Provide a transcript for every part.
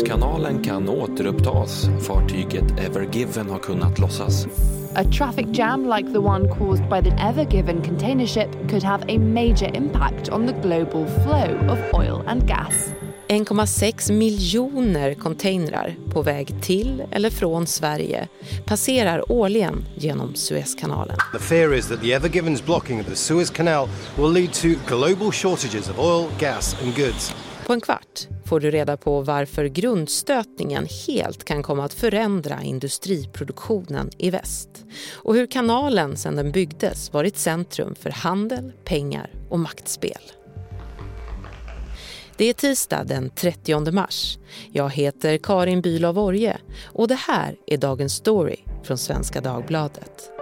Suezkanalen kan återupptas. Fartyget Ever Given har kunnat lossas. A traffic jam like the one caused by the Ever Given container ship could have a major impact on the global flow of oil and gas. 1,6 miljoner containrar på väg till eller från Sverige passerar årligen genom Suezkanalen. The fear is that the Ever Given's blocking of the Suez Canal will lead to global shortages of oil, gas and goods. På en kvart får du reda på varför grundstötningen helt kan komma att förändra industriproduktionen i väst och hur kanalen sedan den byggdes varit centrum för handel, pengar och maktspel. Det är tisdag den 30 mars. Jag heter Karin Bülow Orje och det här är dagens story från Svenska Dagbladet.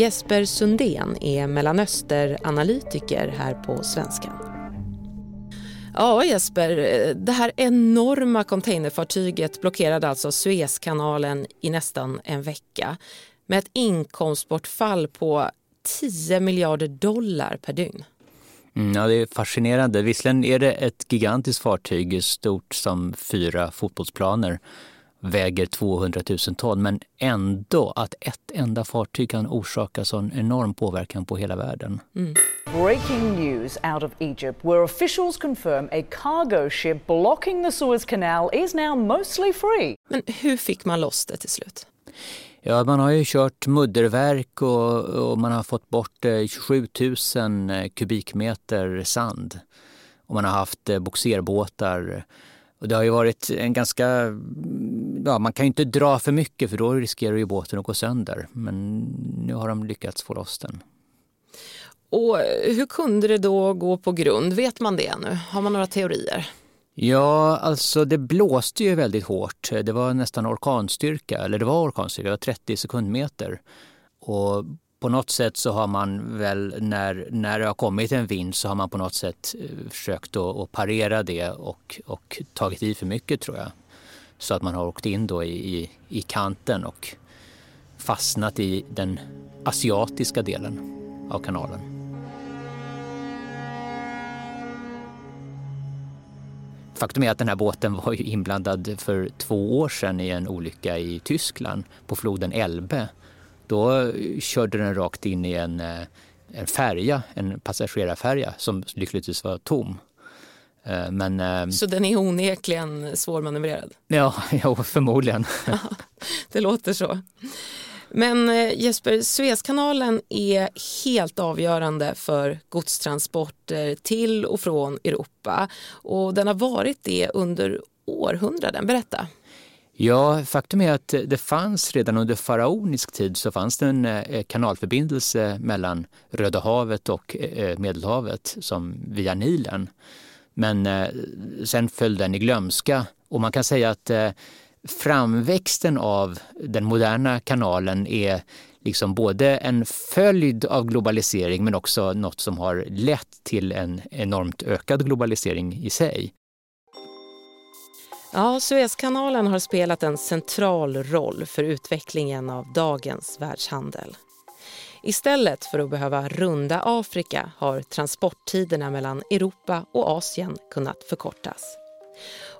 Jesper Sundén är Mellanösteranalytiker här på Svenskan. Ja Jesper, det här enorma containerfartyget blockerade alltså Suezkanalen i nästan en vecka med ett inkomstbortfall på 10 miljarder dollar per dygn. Mm, ja, det är fascinerande. Visserligen är det ett gigantiskt fartyg, stort som fyra fotbollsplaner väger 200 000 ton men ändå att ett enda fartyg kan orsaka sån enorm påverkan på hela världen. Mm. Breaking news out of Egypt where officials confirm a cargo ship blocking the Suez Canal is now mostly free. Men hur fick man loss det till slut? Ja, man har ju kört mudderverk och, och man har fått bort 27 eh, 000 eh, kubikmeter sand. Och man har haft eh, boxerbåtar och det har ju varit en ganska, ja man kan ju inte dra för mycket för då riskerar ju båten att gå sönder. Men nu har de lyckats få loss den. Och hur kunde det då gå på grund? Vet man det nu? Har man några teorier? Ja, alltså det blåste ju väldigt hårt. Det var nästan orkanstyrka, eller det var orkanstyrka, det var 30 sekundmeter. Och på något sätt så har man väl när, när det har kommit en vind så har man på något sätt eh, försökt att parera det och, och tagit i för mycket tror jag. Så att man har åkt in då i, i, i kanten och fastnat i den asiatiska delen av kanalen. Faktum är att den här båten var ju inblandad för två år sedan i en olycka i Tyskland på floden Elbe då körde den rakt in i en, eh, en färja, en passagerarfärja som lyckligtvis var tom. Eh, men, eh, Så den är onekligen svårmanövrerad? Ja, ja förmodligen. det låter så. Men Jesper, Suezkanalen är helt avgörande för godstransporter till och från Europa och den har varit det under århundraden. Berätta. Ja, faktum är att det fanns redan under faraonisk tid så fanns det en eh, kanalförbindelse mellan Röda havet och eh, Medelhavet som via Nilen. Men eh, sen föll den i glömska och man kan säga att eh, framväxten av den moderna kanalen är liksom både en följd av globalisering men också något som har lett till en enormt ökad globalisering i sig. Ja, Suezkanalen har spelat en central roll för utvecklingen av dagens världshandel. Istället för att behöva runda Afrika har transporttiderna mellan Europa och Asien kunnat förkortas.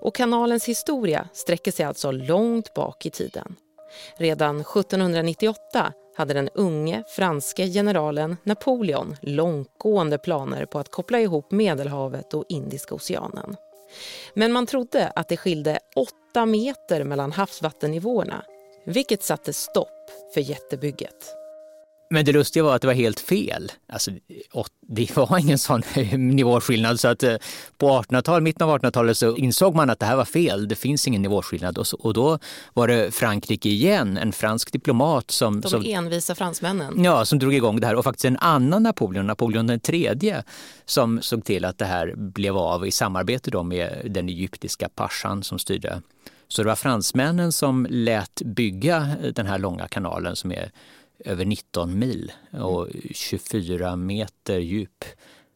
Och kanalens historia sträcker sig alltså långt bak i tiden. Redan 1798 hade den unge franske generalen Napoleon långtgående planer på att koppla ihop Medelhavet och Indiska oceanen. Men man trodde att det skilde åtta meter mellan havsvattennivåerna vilket satte stopp för jättebygget. Men det lustiga var att det var helt fel. Alltså, det var ingen sån nivåskillnad. Så att eh, på 1800-talet, mitten av 1800-talet så insåg man att det här var fel. Det finns ingen nivåskillnad. Och, så, och då var det Frankrike igen, en fransk diplomat som... De som, envisa fransmännen. Ja, som drog igång det här. Och faktiskt en annan Napoleon, Napoleon den tredje, som såg till att det här blev av i samarbete då med den egyptiska paschan som styrde. Så det var fransmännen som lät bygga den här långa kanalen som är över 19 mil och 24 meter djup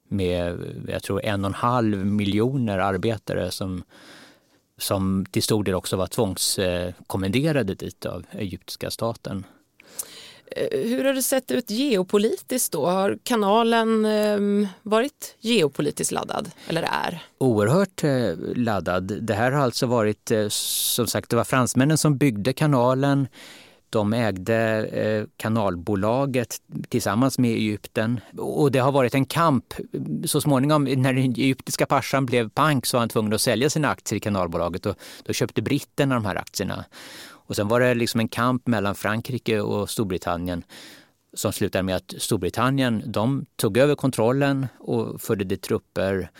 med jag tror en och en halv miljoner arbetare som som till stor del också var tvångskommenderade dit av egyptiska staten. Eh, hur har det sett ut geopolitiskt då? Har kanalen eh, varit geopolitiskt laddad eller är? Oerhört eh, laddad. Det här har alltså varit, eh, som sagt, det var fransmännen som byggde kanalen. De ägde eh, kanalbolaget tillsammans med Egypten och det har varit en kamp. Så småningom när den egyptiska passan blev pank så var han tvungen att sälja sina aktier i kanalbolaget och då köpte britterna de här aktierna. Och sen var det liksom en kamp mellan Frankrike och Storbritannien som slutade med att Storbritannien de tog över kontrollen och förde dit trupper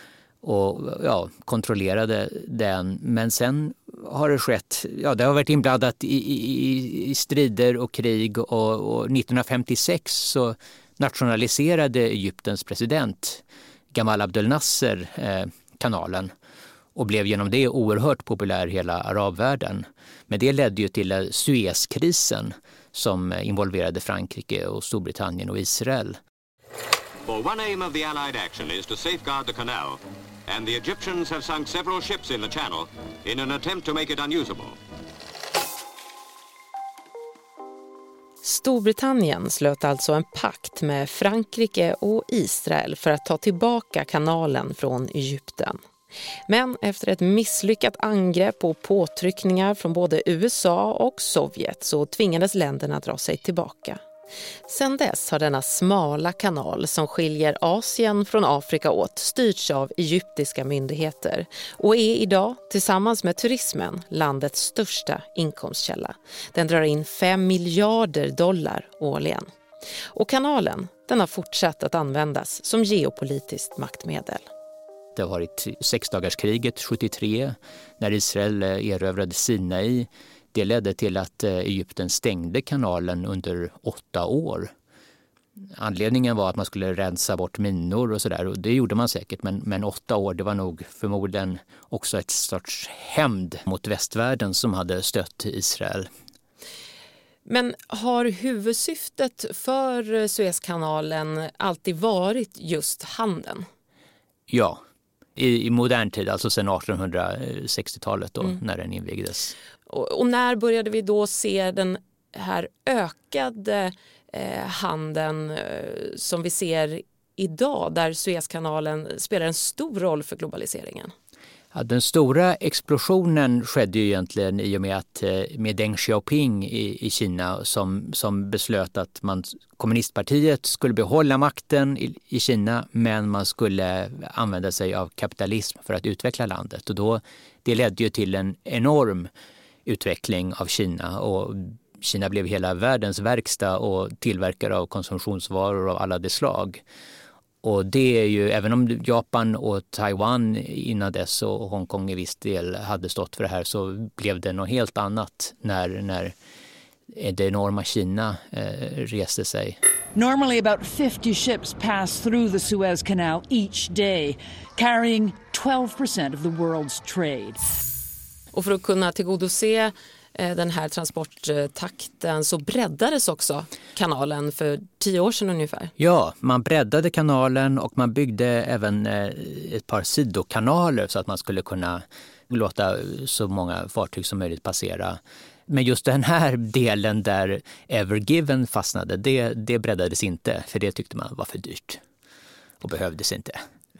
och ja, kontrollerade den. Men sen har det skett, ja det har varit inblandat i, i, i strider och krig och, och 1956 så nationaliserade Egyptens president Gamal Abdel Nasser eh, kanalen och blev genom det oerhört populär i hela arabvärlden. Men det ledde ju till eh, Suezkrisen som involverade Frankrike och Storbritannien och Israel. For one aim of the Allied action is to safeguard the canal and the Egyptians have sunk several ships in the channel in an attempt to make it unusable. Storbritannien slöt alltså en pakt med Frankrike och Israel för att ta tillbaka kanalen från Egypten. Men efter ett misslyckat angrepp och påtryckningar från både USA och Sovjet så tvingades länderna dra sig tillbaka. Sedan dess har denna smala kanal som skiljer Asien från Afrika åt styrts av egyptiska myndigheter och är idag, tillsammans med turismen, landets största inkomstkälla. Den drar in 5 miljarder dollar årligen. Och kanalen den har fortsatt att användas som geopolitiskt maktmedel. Det har varit sexdagarskriget 73 när Israel erövrade Sinai. Det ledde till att eh, Egypten stängde kanalen under åtta år. Anledningen var att man skulle rensa bort minor och sådär och det gjorde man säkert men, men åtta år det var nog förmodligen också ett sorts hämnd mot västvärlden som hade stött Israel. Men har huvudsyftet för Suezkanalen alltid varit just handeln? Ja, i, i modern tid, alltså sedan 1860-talet då, mm. när den invigdes. Och, och, när började vi då se den här ökade eh, handeln eh, som vi ser idag där Suezkanalen spelar en stor roll för globaliseringen? Ja, den stora explosionen skedde ju egentligen i och med att eh, med Deng Xiaoping i, i Kina som, som beslöt att man, kommunistpartiet skulle behålla makten i, i Kina men man skulle använda sig av kapitalism för att utveckla landet. Och då, det ledde ju till en enorm utveckling av Kina och Kina blev hela världens verkstad och tillverkare av konsumtionsvaror av alla de slag. Och det är ju, även om Japan och Taiwan innan dess och Hongkong i viss del hade stått för det här så blev det något helt annat när, när det enorma Kina eh, reste sig. Normally about 50 ships pass through the Suez Canal each day carrying 12% of the world's trade. Och för att kunna tillgodose eh, den här transporttakten så breddades också kanalen för tio år sedan ungefär. Ja, man breddade kanalen och man byggde även eh, ett par sidokanaler så att man skulle kunna låta så många fartyg som möjligt passera. Men just den här delen där Ever Given fastnade, det, det breddades inte för det tyckte man var för dyrt och behövdes inte.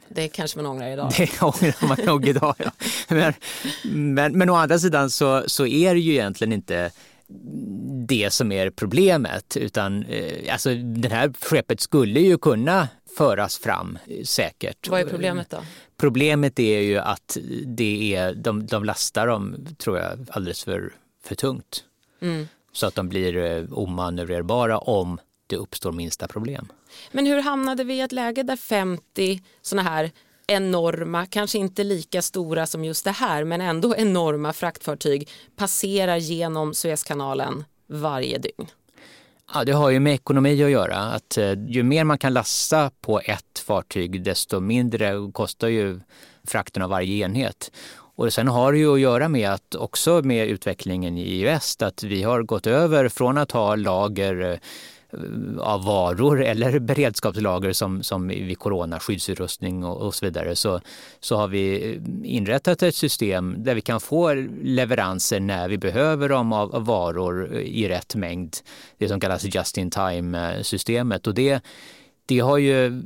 Det kanske man ångrar idag. Det ångrar man nog idag, ja. Men, men, men å andra sidan så, så är det ju egentligen inte det som är problemet utan eh, alltså, det här skeppet skulle ju kunna föras fram eh, säkert. Vad är problemet då? Problemet är ju att det är, de, de lastar dem, tror jag, alldeles för, för tungt. Mm. Så att de blir eh, omanövrerbara om det uppstår minsta problem. Men hur hamnade vi i ett läge där 50 sådana här enorma, kanske inte lika stora som just det här, men ändå enorma fraktfartyg passerar genom Suezkanalen varje dygn? Ja, det har ju med ekonomi att göra. Att eh, ju mer man kan lasta på ett fartyg desto mindre kostar ju frakten av varje enhet. Och sen har det ju att göra med att också med utvecklingen i väst att vi har gått över från att ha lager Eh, av varor eller beredskapslager som, som vid corona, skyddsutrustning och, och, så vidare så, så har vi eh, inrättat ett system där vi kan få leveranser när vi behöver dem av, av varor eh, i rätt mängd. Det som kallas just in time systemet och det det har ju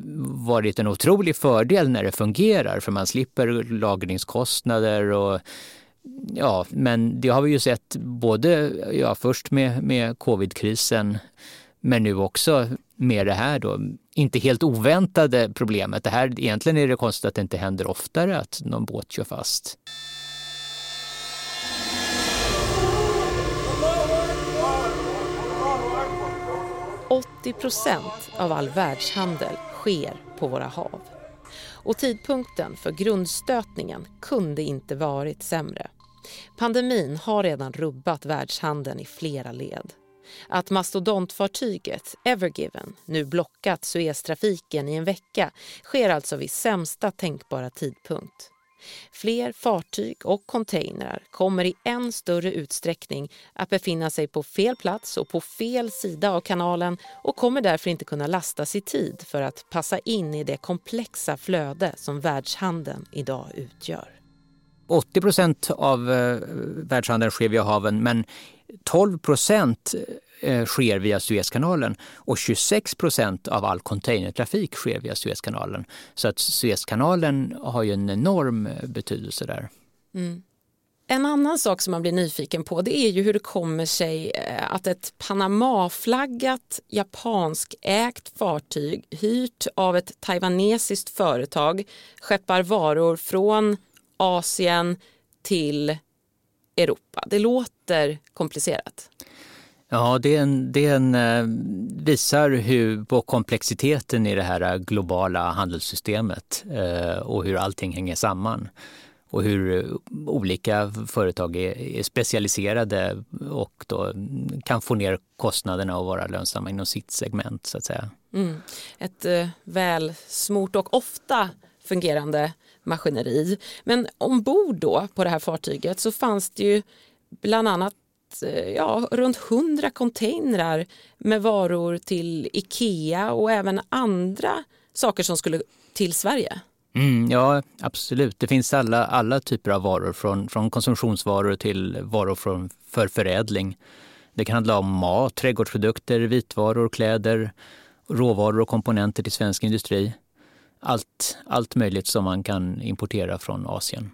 varit en otrolig fördel när det fungerar för man slipper lagringskostnader och Ja, men det har vi ju sett både ja, först med, med covidkrisen men nu också med det här då, inte helt oväntade problemet. Det här, egentligen är det konstigt att det inte händer oftare att någon båt kör fast. –80 procent av all världshandel sker på våra hav. Och tidpunkten för grundstötningen kunde inte varit sämre. Pandemin har redan rubbat världshandeln i flera led. Att mastodontfartyget Evergiven nu blockat Sueztrafiken i en vecka sker alltså vid sämsta tänkbara tidpunkt. Fler fartyg och containrar kommer i än större utsträckning att befinna sig på fel plats och på fel sida av kanalen och kommer därför inte kunna lastas i tid för att passa in i det komplexa flöde som världshandeln idag utgör. 80 procent av eh, världshandeln sker via haven men 12 procent eh, sker via Suezkanalen och 26 procent av all containertrafik sker via Suezkanalen. Så att Suezkanalen har ju en enorm eh, betydelse där. Mm. En annan sak som man blir nyfiken på det är ju hur det kommer sig eh, att ett Panama-flaggat japanskägt fartyg hyrt av ett taiwanesiskt företag skeppar varor från Asien till Europa. Det låter komplicerat. Ja, det, är en, det en, eh, visar hur, på komplexiteten i det här globala handelssystemet eh, och hur allting hänger samman och hur olika företag är, specialiserade och då kan få ner kostnaderna och vara lönsamma inom sitt segment så att säga. Mm. Ett eh, väl smort och ofta fungerande maskineri. Men ombord då på det här fartyget så fanns det ju bland annat eh, ja, runt 100 containrar med varor till Ikea och även andra saker som skulle till Sverige. Mm, ja, absolut. Det finns alla, alla typer av varor, från, från konsumtionsvaror till varor från, för förädling. Det kan handla om mat, trädgårdsprodukter, vitvaror, kläder, råvaror och komponenter till svensk industri allt, allt möjligt som man kan importera från Asien.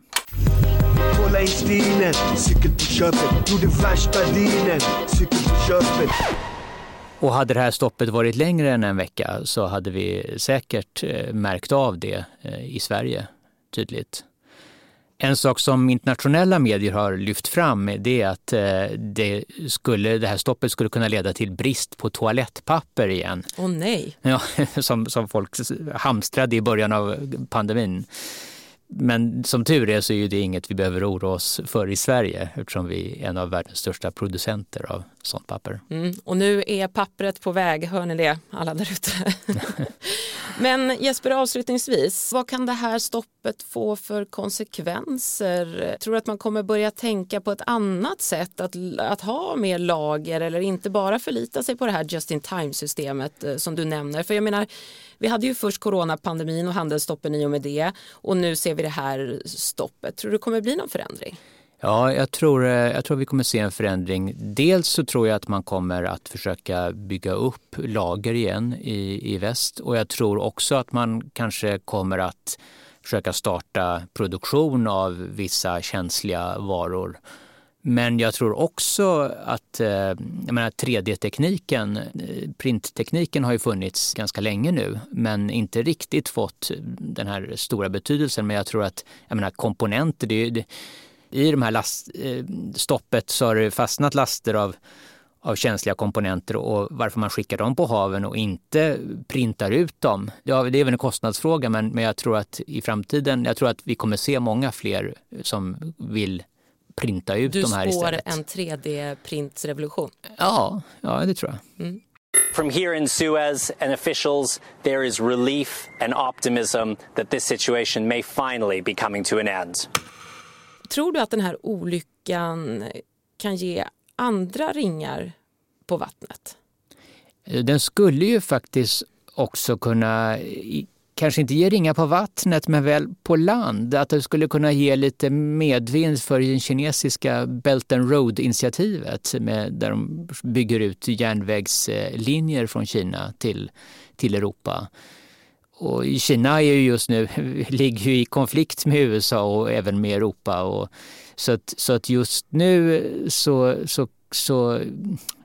Kolla in stilen, cykel på köpet, gjorde värsta dealen, cykel på köpet. Och hade det här stoppet varit längre än en vecka så hade vi säkert eh, märkt av det eh, i Sverige tydligt. En sak som internationella medier har lyft fram det är att eh, det, skulle, det här stoppet skulle kunna leda till brist på toalettpapper igen. Åh oh, nej! Ja, som, som folk hamstrade i början av pandemin. Men som tur är så är det inget vi behöver oroa oss för i Sverige eftersom vi är en av världens största producenter av sånt papper. Mm, och nu är pappret på väg, hör ni det alla där ute? Men Jesper avslutningsvis, vad kan det här stoppet få för konsekvenser? Tror du att man kommer börja tänka på ett annat sätt att, att ha mer lager eller inte bara förlita sig på det här just in time systemet eh, som du nämner? För jag menar, vi hade ju först coronapandemin och handelsstoppen i och med det och nu ser vi det här stoppet. Tror du det kommer bli någon förändring? Ja, jag tror, eh, jag tror vi kommer se en förändring. Dels så tror jag att man kommer att försöka bygga upp lager igen i, i väst och jag tror också att man kanske kommer att försöka starta produktion av vissa känsliga varor. Men jag tror också att eh, jag menar, 3D-tekniken, eh, printtekniken har ju funnits ganska länge nu men inte riktigt fått den här stora betydelsen. Men jag tror att jag menar, komponenter, det, det i de här last, eh, stoppet så har det fastnat laster av, av känsliga komponenter och varför man skickar dem på haven och inte printar ut dem. Ja, det är väl en kostnadsfråga men, men jag tror att i framtiden, jag tror att vi kommer se många fler som vill printa ut du de här istället. Du spår en 3D-printsrevolution? Ja, ja, det tror jag. Mm. From here in Suez and officials, there is relief and optimism that this situation may finally be coming to an end. Tror du att den här olyckan kan ge andra ringar på vattnet? Eh, den skulle ju faktiskt också kunna kanske inte ge ringar på vattnet men väl på land. Att det skulle kunna ge lite medvind för det kinesiska Belt and Road-initiativet där de bygger ut järnvägslinjer från Kina till, till Europa. Och Kina är ju just nu, ligger i konflikt med USA och även med Europa. Och så, att, så att just nu så, så, så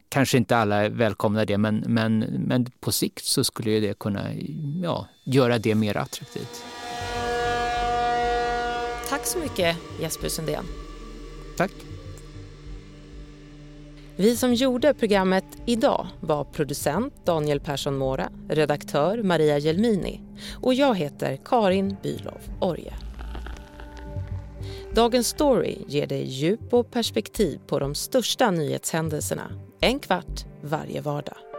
kanske inte alla välkomnar det men, men, men på sikt så skulle det kunna ja, göra det mer attraktivt. Tack så mycket Jesper Sundén. Tack. Vi som gjorde programmet idag var producent Daniel Persson Mora, redaktör Maria Gelmini och jag heter Karin Bylov Orje. Dagens story ger dig djup och perspektiv på de största nyhetshändelserna en kvart varje vardag.